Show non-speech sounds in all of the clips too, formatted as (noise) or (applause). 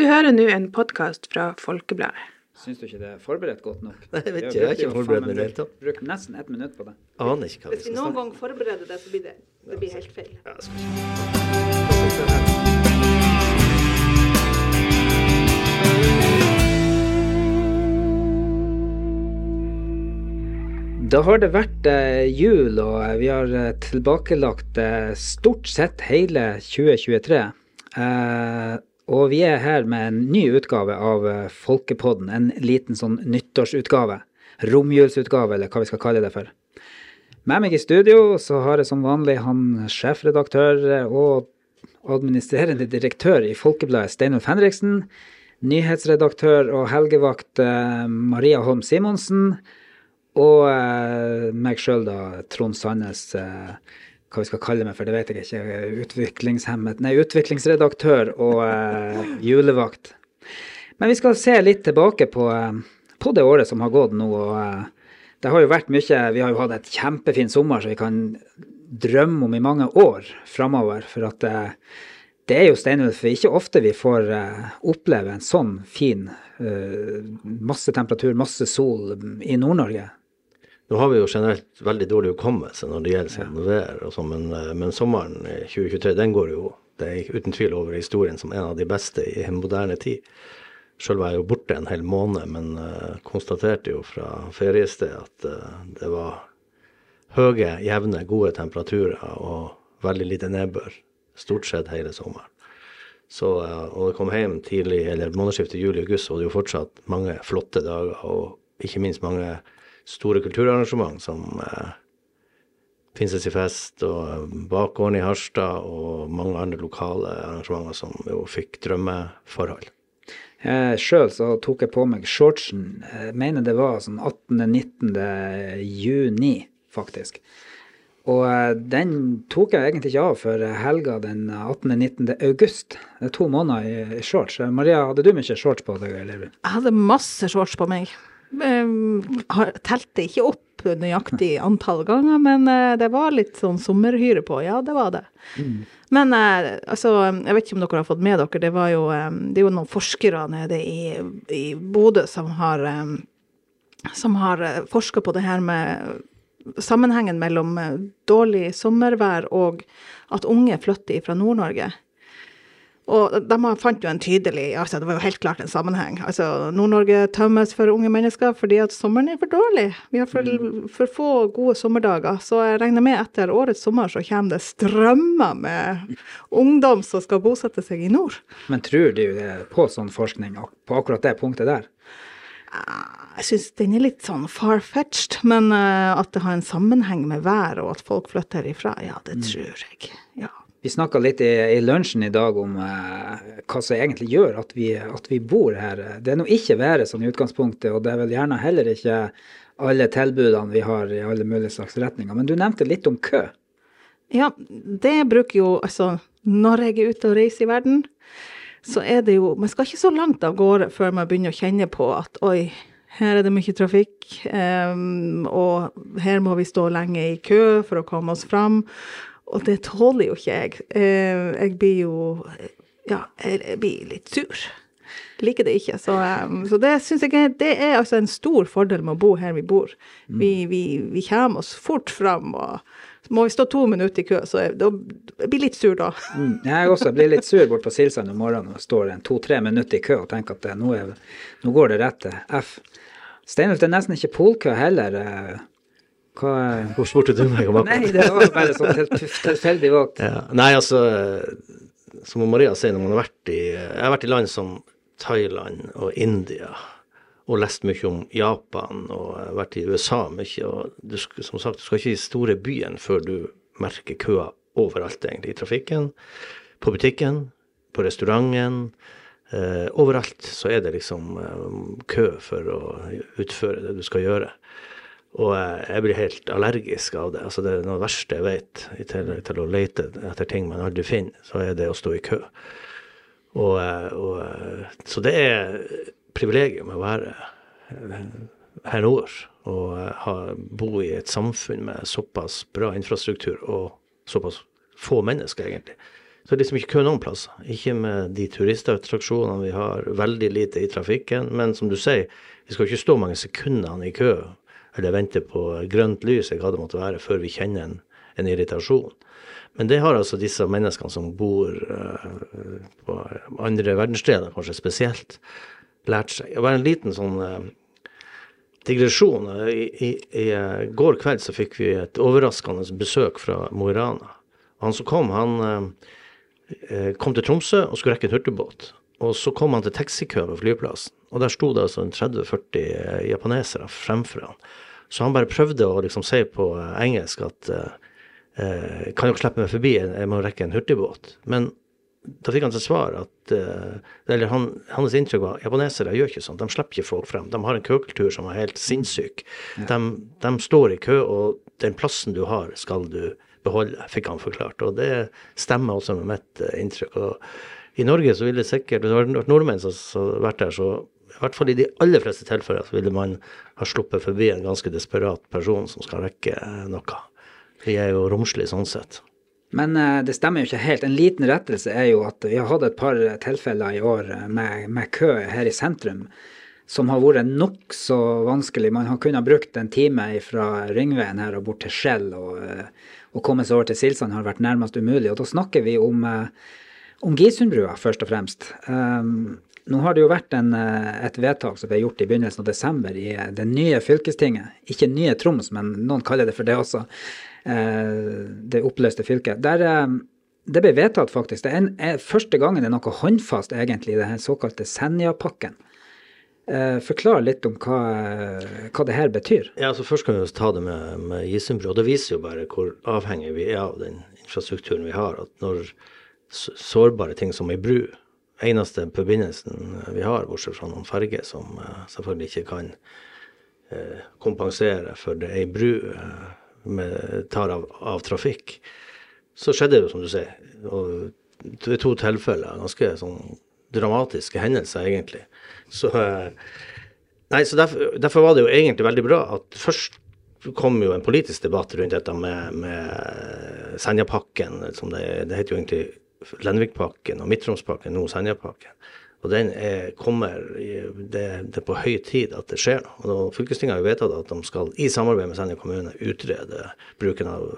Du hører nå en podkast fra Folkebladet. Syns du ikke det er forberedt godt nok? Nei, jeg vet ikke, jeg har ikke forberedt meg i det hele tatt. Brukt nesten ett minutt på det. Aner ikke hva vi Hvis vi noen gang forbereder det, så blir det, det blir helt feil. Ja, skal- Da har det vært eh, jul, og vi har eh, tilbakelagt eh, stort sett hele 2023. Eh, og vi er her med en ny utgave av eh, Folkepodden. En liten sånn nyttårsutgave. Romjulsutgave, eller hva vi skal kalle det for. Med meg i studio så har jeg som vanlig han sjefredaktør eh, og administrerende direktør i Folkebladet, Steinulf Henriksen. Nyhetsredaktør og helgevakt eh, Maria Holm Simonsen. Og meg sjøl, da, Trond Sandnes. Hva vi skal kalle meg, for det vet jeg ikke. Utviklingshemmet Nei, utviklingsredaktør og eh, julevakt. Men vi skal se litt tilbake på, eh, på det året som har gått nå. og eh, Det har jo vært mye Vi har jo hatt et kjempefin sommer som vi kan drømme om i mange år framover. For at det er jo Steinulf ikke ofte vi får oppleve en sånn fin masse temperatur, masse sol i Nord-Norge. Nå har vi jo generelt veldig dårlig hukommelse når det gjelder sånn vær og sånn, men, eh, men sommeren i 2023, den går jo det er uten tvil over historien som en av de beste i moderne tid. Sjøl var jeg jo borte en hel måned, men uh, konstaterte jo fra feriested at uh, det var høye, jevne, gode temperaturer og veldig lite nedbør stort sett hele sommeren. Så, uh, og jeg kom hjem tidlig, eller månedsskiftet juli-august, og var er jo fortsatt mange flotte dager, og ikke minst mange store kulturarrangement som eh, Finses i fest og eh, Bakgården i Harstad og mange andre lokale arrangementer som jo fikk drømmeforhold. Eh, Sjøl så tok jeg på meg shortsen, jeg mener det var sånn 18.-19. juni, faktisk. Og eh, den tok jeg egentlig ikke av før helga den 18.-19. august. Det er to måneder i, shorts. Eh, Maria, hadde du mye shorts på deg? eller? Jeg hadde masse shorts på meg. Har- telte ikke opp nøyaktig antall ganger, men eh, det var litt sånn sommerhyre på. Ja, det var det. Men eh, altså, jeg vet ikke om dere har fått med dere, det var jo, eh, det er jo noen forskere nede i, i Bodø som har, eh, som har forska på det her med sammenhengen mellom eh, dårlig sommervær og at unge flytter fra Nord-Norge. Og de fant jo en tydelig altså Det var jo helt klart en sammenheng. Altså, Nord-Norge tømmes for unge mennesker fordi at sommeren er for dårlig. Vi har for, for få gode sommerdager. Så jeg regner med etter årets sommer så kommer det strømmer med ungdom som skal bosette seg i nord. Men tror du det på sånn forskning på akkurat det punktet der? Jeg syns den er litt sånn far-fetched, men eh, at det har en sammenheng med vær og at folk flytter ifra, ja, det tror jeg. Ja. Vi snakka litt i, i lunsjen i dag om eh, hva som egentlig gjør at vi, at vi bor her. Det er nå ikke været sånn i utgangspunktet, og det er vel gjerne heller ikke alle tilbudene vi har i alle mulige slags retninger. Men du nevnte litt om kø. Ja, det bruker jo altså Når jeg er ute og reiser i verden, så er det jo Man skal ikke så langt av gårde før man begynner å kjenne på at oi, her er det mye trafikk, um, og her må vi stå lenge i kø for å komme oss fram. Og det tåler jo ikke jeg. Eh, jeg blir jo Ja, jeg, blir litt sur. Liker det ikke. Så, så det syns jeg er, det er altså en stor fordel med å bo her vi bor. Vi, vi, vi kommer oss fort fram. og må vi stå to minutter i kø, så jeg, da, jeg blir litt sur da. Mm. Jeg også blir litt sur bort på Silsand om morgenen og står to-tre minutter i kø og tenker at eh, nå, er, nå går det rett til F. Steinulf, det er nesten ikke polkø heller. Hva Hvor spurte du meg om akkurat Nei, det var bare sånn helt tilfeldig valgt. Ja. Nei, altså, som Maria sier, når man har vært i Jeg har vært i land som Thailand og India, og lest mye om Japan, og vært i USA mye. Og du, som sagt, du skal ikke i store byen før du merker køer overalt, egentlig. I trafikken, på butikken, på restauranten. Eh, overalt så er det liksom eh, kø for å utføre det du skal gjøre. Og jeg blir helt allergisk av det. Altså Det er noe verste jeg vet. I tillegg til å lete etter ting man aldri finner, så er det å stå i kø. Og, og, så det er privilegium å være her nord og ha, bo i et samfunn med såpass bra infrastruktur og såpass få mennesker, egentlig. Så det er liksom ikke kø noen plasser. Ikke med de turistattraksjonene vi har, veldig lite i trafikken. Men som du sier, vi skal ikke stå mange sekundene i kø eller vente på grønt lys eller hva det måtte være, før vi kjenner en, en irritasjon. Men det har altså disse menneskene som bor uh, på andre verdensdeler, kanskje spesielt, lært seg. Det var en liten sånn uh, digresjon. I, i, I, uh, går kveld så fikk vi et overraskende besøk fra Mo i Rana. Han som kom, han kom til Tromsø og skulle rekke en hurtigbåt. Og så kom han til taxikøen på flyplassen, og der sto det altså 30-40 japanesere fremfor han. Så han bare prøvde å liksom si på engelsk at eh, kan dere slippe meg forbi, jeg må rekke en hurtigbåt. Men da fikk han til svar at eh, eller han, hans inntrykk var japanesere gjør ikke sånn, de slipper ikke folk frem. De har en køkultur som er helt sinnssyk. Ja. De, de, står i kø, og den plassen du har, skal du beholde, fikk han forklart. Og det stemmer også med mitt inntrykk. Og I Norge så ville det sikkert, hvis det hadde vært nordmenn som hadde vært der, så i hvert fall i de aller fleste tilfeller så ville man ha sluppet forbi en ganske desperat person som skal rekke noe. Vi er jo romslige sånn sett. Men uh, det stemmer jo ikke helt. En liten rettelse er jo at vi har hatt et par tilfeller i år med, med kø her i sentrum som har vært nokså vanskelig. Man har kunnet brukt en time fra Ringveien her og bort til Skjell, og, å komme seg over til Silsand har vært nærmest umulig. Og da snakker vi om, om Gisundbrua, først og fremst. Um, nå har det jo vært en, et vedtak som ble gjort i begynnelsen av desember i det nye fylkestinget. Ikke nye Troms, men noen kaller det for det også. Eh, det oppløste fylket. Der, eh, det ble vedtatt, faktisk. Det er, en, er første gangen det er noe håndfast, egentlig, i den såkalte Senja-pakken. Eh, forklar litt om hva, hva, det her betyr. Ja, altså Først kan vi ta det med, med Gisundbru. Det viser jo bare hvor avhengig vi er av den infrastrukturen vi har. At når sårbare ting som ei bru Eneste forbindelsen vi har, bortsett fra noen ferger som selvfølgelig ikke kan kompensere for det ei bru med, tar av, av, trafikk, så skjedde det jo, som du sier. Og er to tilfeller. Ganske sånn dramatiske hendelser, egentlig. Så, eh, nei, så derfor, derfor, var det jo egentlig veldig bra at først kom jo en politisk debatt rundt dette med, med Senjapakken. Det, det heter jo egentlig Lenvikpakken og Midtromspakken, nå Senjapakken. Og den er, kommer det, er på høy tid at det skjer noe. Og Fylkestinget har jo vedtatt at de skal i samarbeid med Senja kommune utrede bruken av,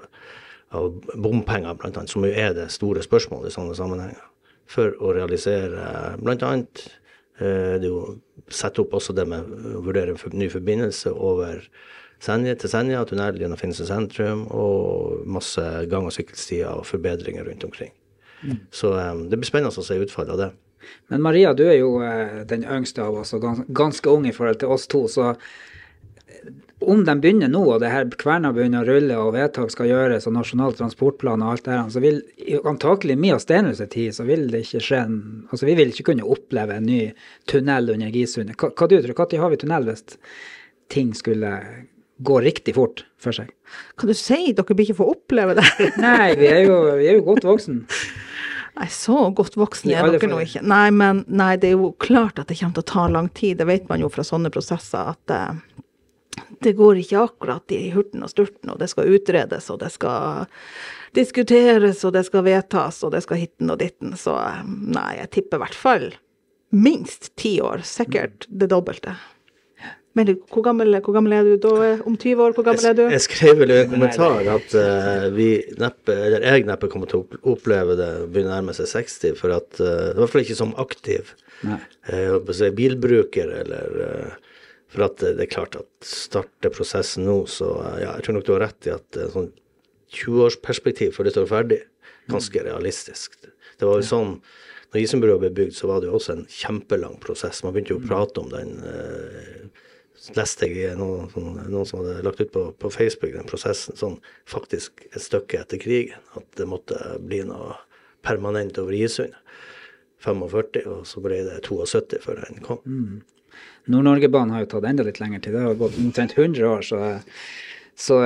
av bompenger, annet, som jo er det store spørsmålet i sånne sammenhenger. For å realisere bl.a. Eh, det sette opp også det med å vurdere en ny forbindelse over Senja til Senja, tunnel gjennom Finse sentrum, og masse gang- og sykkelstier og forbedringer rundt omkring. Så um, det blir spennende å se utfallet av det. Men Maria, du er jo eh, den yngste av oss og gans ganske ung i forhold til oss to. Så eh, om de begynner nå, og det her kverna begynner å rulle, og vedtak skal gjøres, og Nasjonal transportplan og alt det her, så vil antakelig mye av Stenhus tid, så vil det ikke skje en Altså, vi vil ikke kunne oppleve en ny tunnel under Gisundet. Hva, hva du tror du? Når har vi tunnel hvis ting skulle gå riktig fort for seg? Kan du si dere blir ikke få oppleve det? Nei, vi er jo, vi er jo godt voksen. (laughs) Nei, så godt voksne er dere nå ikke. Nei, men nei, det er jo klart at det kommer til å ta lang tid. Det vet man jo fra sånne prosesser at uh, det går ikke akkurat i hurten og sturten, og det skal utredes, og det skal diskuteres, og det skal vedtas, og det skal hitten og ditten. Så uh, nei, jeg tipper i hvert fall minst ti år. Sikkert det dobbelte. Men hvor gammel, hvor gammel, er du da? Om 20 år, hvor gammel er du? Jeg, skrev vel i en kommentar at uh, vi neppe, eller jeg neppe kommer til å oppleve det begynne å nærme seg 60, for at uh, I hvert fall ikke som aktiv uh, bilbruker eller For at det er klart at starter prosessen nå, så ja, jeg tror nok du har rett i at sånn 20-årsperspektiv før det står ferdig, ganske mm. realistisk. Det var jo sånn når Isenbrua ble bygd, så var det jo også en kjempelang prosess. Man begynte jo å mm. prate om den leste jeg noen, noen som hadde lagt ut på, på, Facebook den prosessen sånn faktisk et stykke etter krigen. At det måtte bli noe permanent over Isund. 45, og så ble det 72 før den kom. Mm. Nord-Norgebanen har jo tatt enda litt lengre tid. Det har gått omtrent 100 år, så, så,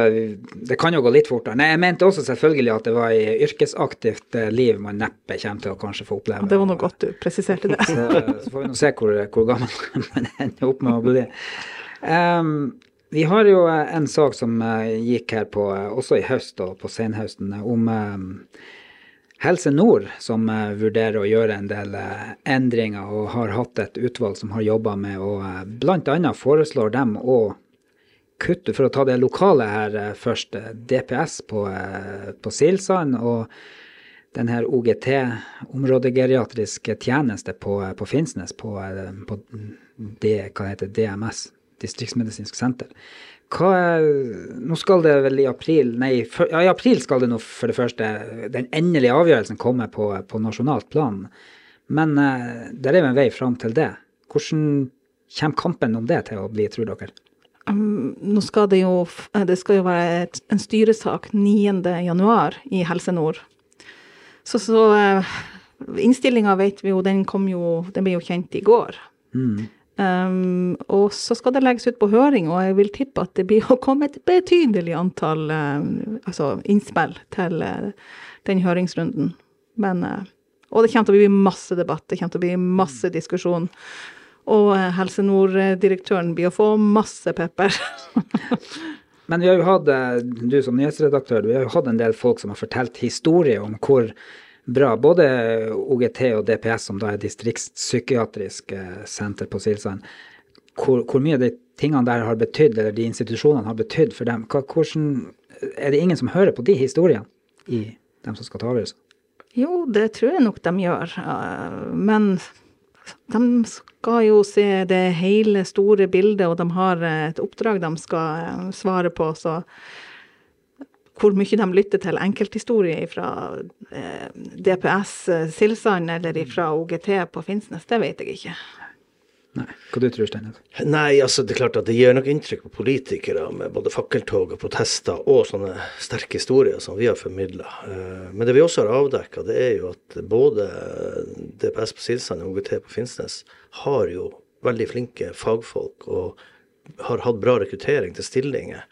det kan jo gå litt fortere. Nei, jeg mente også selvfølgelig at det var i yrkesaktivt eh, liv man neppe kommer til å kanskje få oppleve. det var noe godt du presiserte det. (laughs) så, så, får vi nå se hvor, hvor gammel (laughs) man ender opp med å bli. Um, vi har jo en sak som uh, gikk her på, uh, også i høst og på senhøsten, om um, Helse Nord som eh, vurderer å gjøre en del eh, endringer, og har hatt et utvalg som har jobba med å eh, bl.a. foreslår dem å kutte, for å ta det lokale her eh, først, eh, DPS på, eh, på Silsand og den her OGT, områdegeriatriske tjeneste på, eh, på Finnsnes, på, eh, på det, hva heter DMS, distriktsmedisinsk senter. Hva, nå skal det vel i april Nei, for, ja, i april skal det nå for det første den endelige avgjørelsen komme på, på nasjonalt plan. Men eh, det er jo en vei fram til det. Hvordan kommer kampen om det til å bli, tror dere? Um, nå skal det jo eh, Det skal jo være et, en styresak 9. januar i Helse Nord. Så, så uh, innstillinga vet vi jo, den kom jo Den ble jo kjent i går. Um, og så skal det legges ut på høring, og jeg vil tippe at det blir å komme et betydelig antall um, altså innspill til uh, den høringsrunden. Men, uh, og det kommer til å bli masse debatt, det kommer til å bli masse diskusjon. Og uh, Helse Nord-direktøren blir å få masse pepper. (laughs) Men vi har jo hatt, eh, du som nyhetsredaktør, vi har jo hatt en del folk som har fortalt historier om hvor bra både OGT og DPS, som da er distriktspsykiatrisk eh, senter på Silsand, hvor, hvor mye de tingene der har betydd, eller de institusjonene har betydd for dem. Hvordan, er det ingen som hører på de historiene i dem som skal ta avgjørelser? Jo, det tror jeg nok de gjør. eh, Men de skal jo se det hele store bildet, og de har eh, et oppdrag de skal svare på, så hvor mye de lytter til enkelthistorier fra eh, DPS eh, Silsand eller fra OGT på Finnsnes, det vet jeg ikke. Nei, hva du tror Steinar? Nei, altså det er klart at det gjør nok inntrykk på politikere med både fakkeltog og protester og sånne sterke historier som vi har formidla. Men det vi også har avdekka, det er jo at både DPS på Silsand og OGT på Finnsnes har jo veldig flinke fagfolk og har hatt bra rekruttering til stillinger.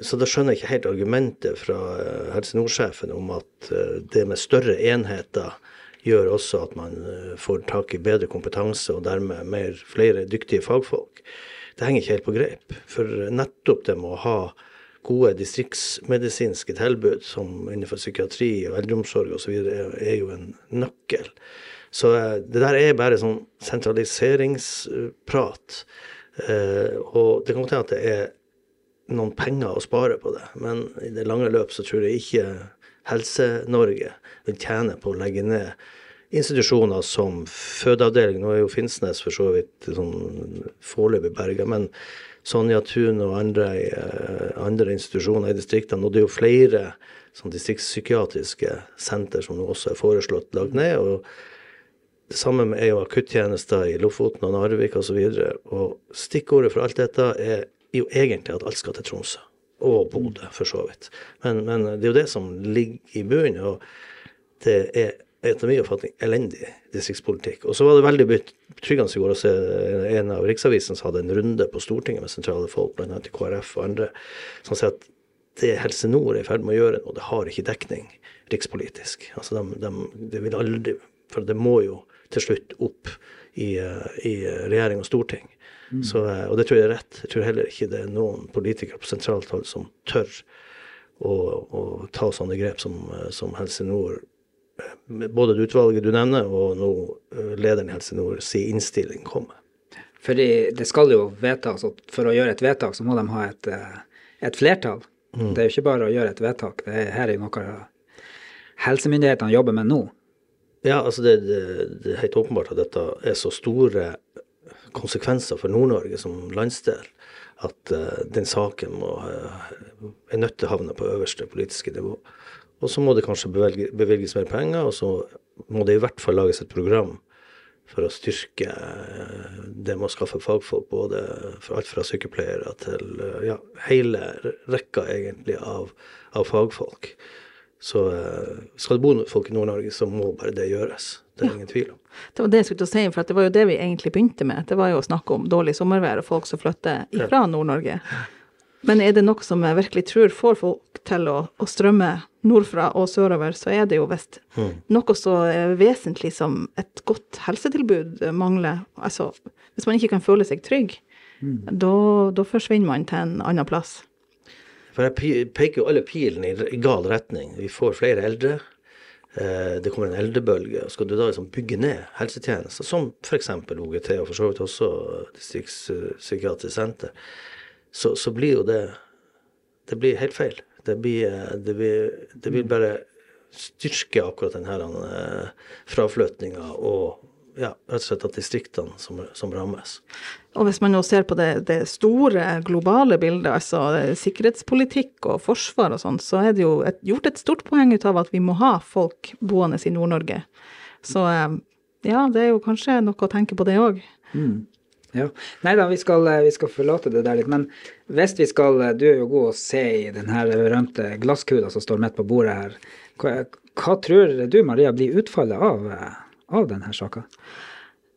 Så da skjønner jeg ikke helt argumentet fra eh, Helse Nord-sjefen om at eh, det med større enheter gjør også at man eh, får tak i bedre kompetanse og dermed mer, flere dyktige fagfolk. Det henger ikke helt på greip. For nettopp det med å ha gode distriktsmedisinske tilbud som innenfor psykiatri og eldreomsorg osv. Er, jo en nøkkel. Så det der er bare sånn sentraliseringsprat. Og det kan godt hende at det er noen penger å spare på det, men i det lange løp så tror jeg ikke Helse-Norge vil tjene på å legge ned institusjoner som fødeavdeling. Nå er jo Finnsnes for så vidt sånn foreløpig berga, men Sonja Thun og andre, eh, andre institusjoner i distriktene, og det er jo flere sånn distriktspsykiatriske senter som nå også er foreslått lagt ned. og det samme er jo akuttjenester i Lofoten og Narvik osv. Og, så og stikkordet for alt dette er jo egentlig at alt skal til Tromsø. Og Bodø, for så vidt. Men, men det er jo det som ligger i bunnen. Og det er etter min oppfatning elendig distriktspolitikk. Og så var det veldig betryggende i går å se en av riksavisene hadde en runde på Stortinget med sentrale folk, bl.a. KrF og andre, som sier at det Helse Nord er i ferd med å gjøre nå, det har ikke dekning rikspolitisk. Altså de, de, det vil aldri For det må jo til slutt opp i, eh, i regjering og storting. Så, eh, og det tror jeg er rett. Jeg tror heller ikke det er noen politikere på sentralt hold som tør å, å ta sånne grep som, eh, som Helse Nord eh, Både det utvalget du nevner, og nå lederen i Helse Nord si innstilling kommer. For det skal jo vedtas, og for å gjøre et vedtak så må de ha et, et flertall. Det er jo ikke bare å gjøre et vedtak. Det er, her er jo noe helsemyndighetene jobber med nå. Ja, altså det, det, det er helt åpenbart at dette er så store konsekvenser for Nord-Norge som landsdel at eh, den saken må, eh, er nødt til å havne på øverste politiske nivå. Og så må det kanskje bevilges mer penger, og så må det i hvert fall lages et program for å styrke eh, det med å skaffe fagfolk, både for alt fra sykepleiere til ja, hele rekka egentlig av, av fagfolk. Så eh, skal det bo folk i Nord-Norge, så må bare det gjøres. Det er ingen tvil om. Det var det jeg skulle si, for det var jo det vi egentlig begynte med. Det var jo å snakke om dårlig sommervær og folk som flytter ifra Nord-Norge. Men er det noe som jeg virkelig tror får folk til å, å strømme nordfra og sørover, så er det jo visst noe så eh, vesentlig som et godt helsetilbud mangler. Altså, hvis man ikke kan føle seg trygg, da, da forsvinner man til en annen plass. For jeg peker jo alle pilene i gal retning. Vi får flere eldre. eh, det kommer en eldrebølge, skal du da liksom bygge ned helsetjenester, som f.eks. OGT, og for så vidt også distriktspsykiatrisk senter, så, så blir jo det Det blir helt feil. Det, blir, eh, det, blir, det blir bare styrke akkurat denne uh, fraflyttinga og ja, rett og slett at distriktene som, som, rammes. Og hvis man nå ser på det, det store globale bildet, altså sikkerhetspolitikk og forsvar og sånn, så er det jo et, gjort et stort poeng ut av at vi må ha folk boende i Nord-Norge. Så eh, ja, det er jo kanskje noe å tenke på det òg. Mm. Ja. Nei da, vi skal, eh, vi skal, forlate det der litt. Men hvis vi skal eh, Du er jo god å se i den her berømte glasskula som står midt på bordet her. Hva, hva tror du, Maria, blir utfallet av av denne saka?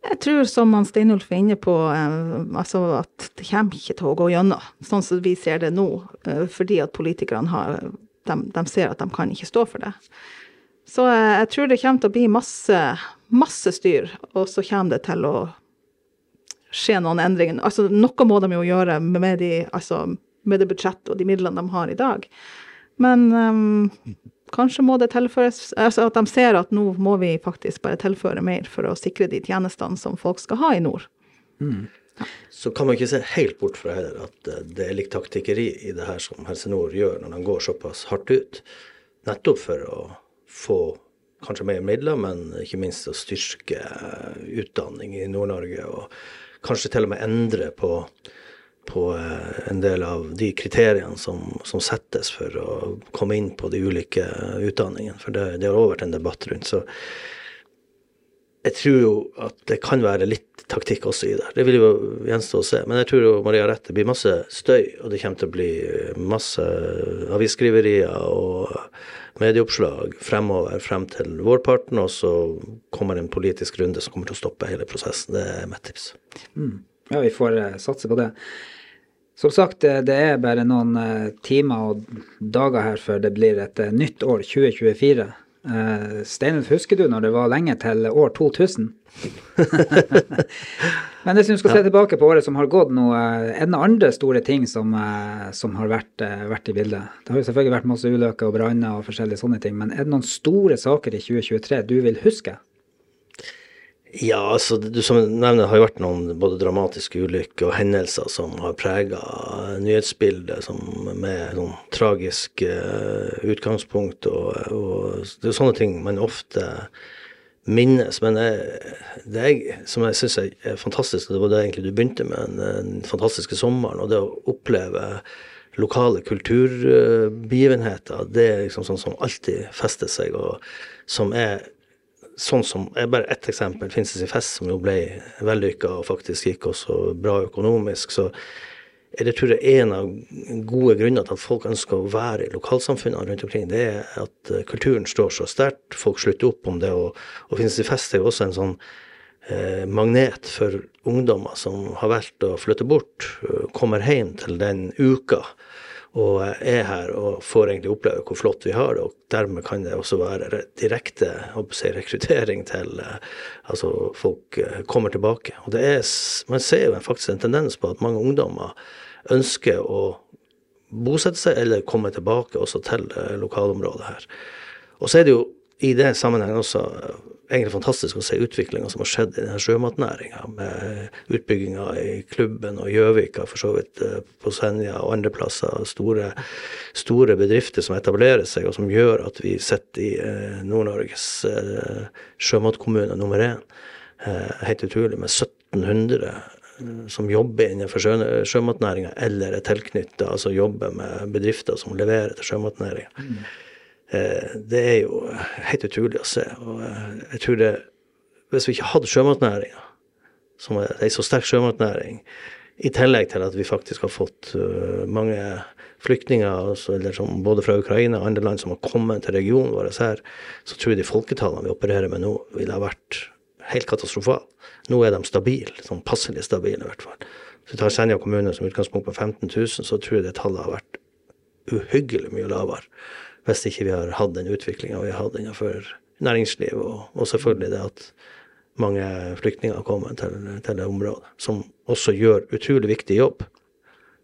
Jeg tror, som han Steinulf er inne på, eh, altså at det kommer ikke til å gå gjennom, sånn som vi ser det nå. Eh, fordi at politikerne har de, de, ser at de kan ikke stå for det. Så eh, jeg tror det kommer til å bli masse, masse styr, og så kommer det til å skje noen endringer. Altså, noe må de jo gjøre med, de, altså, med det budsjettet og de midlene de har i dag. Men um, Kanskje må det tilføres Altså at de ser at nå må vi faktisk bare tilføre mer for å sikre de tjenestene som folk skal ha i nord. Mm. Ja. Så kan man ikke se helt bort fra heller at eh, det er litt taktikkeri i det her som Helse Nord gjør når de går såpass hardt ut. Nettopp for å få kanskje mer midler, men ikke minst å styrke eh, utdanning i Nord-Norge. Og kanskje til og med endre på på eh, en del av de kriteriene som, som, settes for å komme inn på de ulike utdanningene. For det, det har òg vært en debatt rundt. Så jeg tror jo at det kan være litt taktikk også i det. Det vil jo gjenstå å se. Men jeg tror jo Maria rett. Det blir masse støy, og det kommer til å bli masse avisskriverier og medieoppslag fremover frem til vårparten, og så kommer en politisk runde som kommer til å stoppe hele prosessen. Det er mitt tips. Mm. Ja, vi får uh, satse på det. Som sagt, eh, det er bare noen uh, timer og dager her før det blir et uh, nytt år, 2024. Uh, Steinulf, husker du når det var lenge til år 2000? (laughs) Men hvis vi skal se tilbake på året som har gått nå, er det noen andre store ting som, som har vært, vært, i bildet? Det har jo selvfølgelig vært masse ulykker og branner og forskjellige sånne ting, men er det noen store saker i 2023 du vil huske? Ja, altså du som nevner, har jo vært noen både dramatiske ulykker og hendelser som har prega nyhetsbildet som med sånn tragisk uh, utgangspunkt. Og, og, det er jo sånne ting man ofte minnes. Men jeg, det jeg, som jeg syns er fantastisk, og det var det egentlig du begynte med, den fantastiske sommeren, og det å oppleve lokale kulturbegivenheter, det er liksom sånn som alltid fester seg, og som er sånn som er bare ett eksempel, Finnes i Fest, som jo ble vellykka og faktisk gikk også bra økonomisk, så er det tror jeg en av gode grunner til at folk ønsker å være i lokalsamfunnene rundt omkring, det er at eh, kulturen står så sterkt. Folk slutter opp om det. Og, og Finnes i Fest er jo også en sånn eh, magnet for ungdommer som har valgt å flytte bort, eh, kommer hjem til den uka og er her og får egentlig oppleve hvor flott vi har det. Og dermed kan det også være direkte si, rekruttering til eh, altså folk eh, kommer tilbake. Og det er, man ser jo faktisk en tendens på at mange ungdommer ønsker å bosette seg eller komme tilbake også til eh, lokalområdet her. Og så er det jo i det sammenhengen også egentlig fantastisk å se utviklinga som har skjedd i denne sjømatnæringa, med utbygginga i klubben og Gjøvika, for så vidt eh, på Senja og andre plasser. Store, store, bedrifter som etablerer seg, og som gjør at vi sitter i eh, Nord-Norges eh, sjømatkommune nummer én. Helt utrolig, med 1700 som jobber innenfor sjø, sjømatnæringa eller er tilknytta, altså jobber med bedrifter som leverer til sjømatnæringa. Eh, det er jo helt utrolig å se. Og eh, jeg tror det Hvis vi ikke hadde sjømatnæringa, som er ei så sterk sjømatnæring, i tillegg til at vi faktisk har fått eh, mange flyktninger, altså, både fra Ukraina og andre land som har kommet til regionen vår her, så tror jeg de folketallene vi opererer med nå, ville ha vært helt katastrofale. Nå er de stabile, sånn passelig stabile i hvert fall. Hvis vi tar Senja kommune som utgangspunkt på 15 000, så tror jeg det tallet har vært uhyggelig mye lavere hvis ikke vi har hatt den utviklinga vi har hatt innenfor næringsliv, og, og, selvfølgelig det at mange flyktninger kommer til, til, det området, som også gjør utrolig viktig jobb.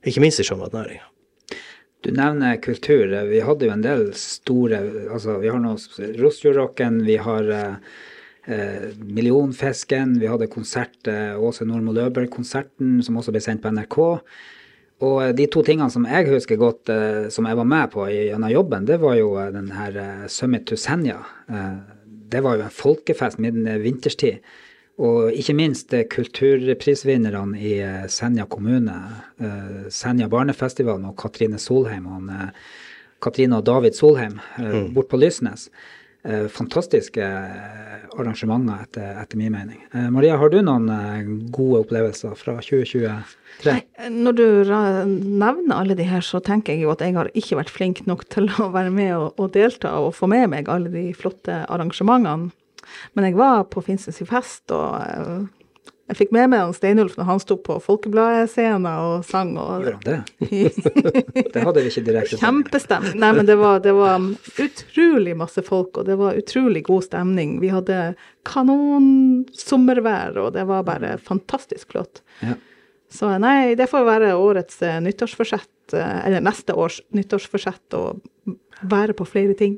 Ikke minst i sjømatnæringa. Du nevner kultur. Vi hadde jo en del store altså Vi har nå Rosfjordrocken, vi har eh, eh, Millionfisken, vi hadde konsert, eh, Åse Nordmo Løberg-konserten, som også ble sendt på NRK. Og eh, de to tingene som jeg husker godt, eh, som jeg var med på gjennom jobben, det var jo eh, den her Summit to Senja. Det var jo en folkefest midten vinterstid. Og ikke minst kulturprisvinnerne i Senja kommune. Senja barnefestival med Katrine Solheim og Katrine og David Solheim eh, bort på Lysnes. Eh, Fantastiske eh, arrangementer, etter, etter min mening. Eh, Maria, har du noen gode opplevelser fra 2023? Nei, når du nevner alle de her, så tenker jeg jo at jeg har ikke vært flink nok til å være med og, og delta og få med meg alle de flotte arrangementene. Men jeg var på Finnsnes i fest, og jeg fikk med meg han Steinulf når han sto på Folkebladet-scenen og sang. og Gjorde han det? (laughs) Det hadde vi ikke direkte. Kjempestemning. Nei, men det var, det var utrolig masse folk, og det var utrolig god stemning. Vi hadde kanon sommervær, og det var bare fantastisk flott. Ja. Så nei, det får være årets eh, nyttårsforsett, eh, eller neste års nyttårsforsett, å være på flere ting.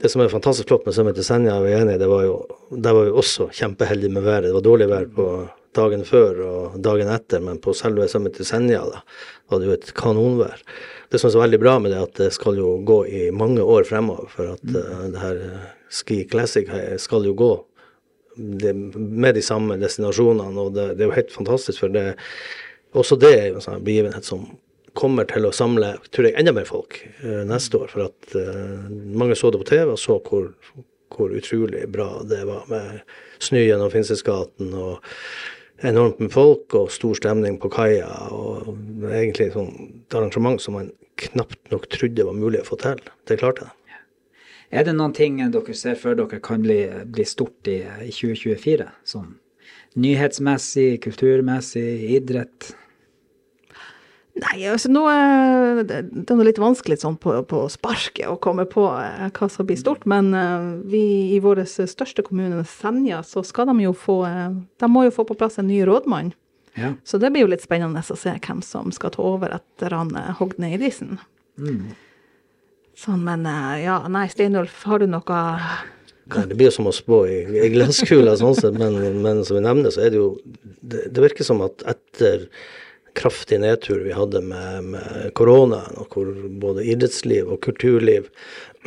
Det som er fantastisk flott med Summit til Senja, er vi enige, det var jo, der var vi også kjempeheldige med været. Det var dårlig vær på dagen før og dagen etter, men på selve Summit til Senja da, var det jo et kanonvær. Det som er så veldig bra med det, er at det skal jo gå i mange år fremover, for at eh, det her Ski Classic skal jo gå det, med de samme destinasjonene, og det, det er jo helt fantastisk, for det, også det er jo en sånn begivenhet som kommer til å samle tror jeg, enda mer folk uh, neste år. For at uh, mange så det på TV og så hvor, hvor utrolig bra det var med snø gjennom Finnsnesgaten og enormt med folk og stor stemning på kaia. Og egentlig sånn, et arrangement som man knapt nok trodde var mulig å få til. Det klarte de. Er det noen ting dere ser for dere kan bli, bli stort i, i 2024? Sånn nyhetsmessig, kulturmessig, idrett? Nei, altså nå er det, er noe litt vanskelig sånn på, på sparket å komme på eh, hva som blir stort, men eh, vi i vår største kommune, Senja, så skal de jo få eh, De må jo få på plass en ny rådmann. Ja. Så det blir jo litt spennende å se hvem som skal ta over etter han eh, Hogne Eidisen. Sånn, men eh, ja, nei, Steinulf, har du noe Nei, det blir jo som å spå i, i glasskula, sånn sett, men, men som vi nevner, så er det jo Det, det virker som at etter kraftig nedtur vi hadde med, med koronaen, og hvor både idrettsliv og kulturliv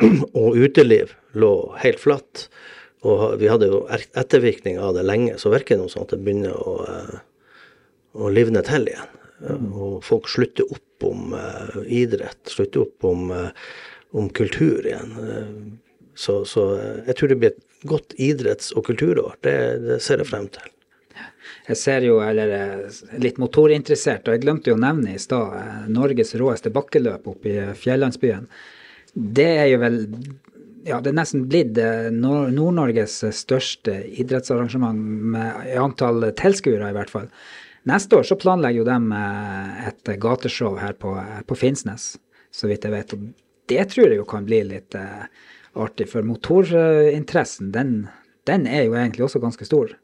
(clears throat) og uteliv lå helt flatt, og vi hadde jo er- ettervirkning av det lenge, så virker det nå sånn at det begynner å, eh, å livne til igjen. Og folk slutter opp om eh, idrett, slutter opp om, om kultur igjen. Eh, så, så eh, jeg tror det blir et godt idretts- og kulturår. Det, det ser jeg frem til. Jeg ser jo, eller er litt motorinteressert, og jeg glemte jo å nevne i stad, eh, Norges råeste bakkeløp oppe i Fjellandsbyen. Det er jo vel ja, det er nesten blitt eh, Nord- Nord-Norges største idrettsarrangement med, antall tilskuere, i hvert fall. Neste år så planlegger jo de eh, et gateshow her på, eh, på Finnsnes, så vidt jeg vet. Det tror jeg jo kan bli litt uh, artig, for motorinteressen, den, den er jo egentlig også ganske stor.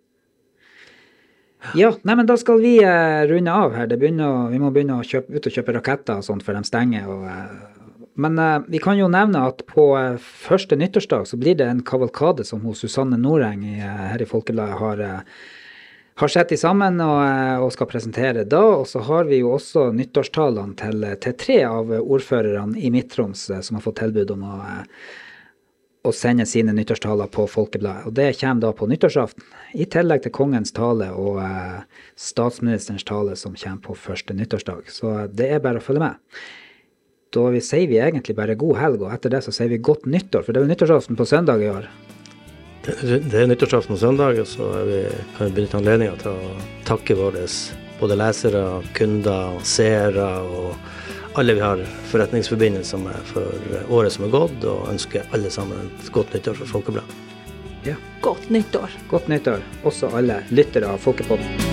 Ja, nei, men da skal vi uh, runde av her. Begynner, vi må begynne å kjøpe, ut og kjøpe raketter og sånt, for de stenger. Og, Uh, men eh, vi kan jo nevne at på eh, første nyttårsdag så blir det en kavalkade som hos Susanne Noreng i, her i Folkebladet har, eh, har sett de sammen og, eh, og skal presentere da. Og så har vi jo også nyttårstalene til, til tre av ordførerne i Midt-Troms eh, som har fått tilbud om å eh, å sende sine nyttårstaler på Folkebladet. Og det kommer da på nyttårsaften. I tillegg til kongens tale og eh, statsministerens tale som kommer på første nyttårsdag. Så det er bare å følge med. Da vi, sier vi egentlig bare god helg, og etter det så sier vi godt nyttår, for det er jo nyttårsaften på søndag i år. Det, det er nyttårsaften og søndag, og så har vi, kan vi benytte anledninga til å takke våre både lesere, kunder, seere og alle vi har forretningsforbindelser med for året som er gått, og ønsker alle sammen et godt nyttår fra Folkebladet. Ja. Godt nyttår. Godt nyttår, også alle lyttere av Folkepodden.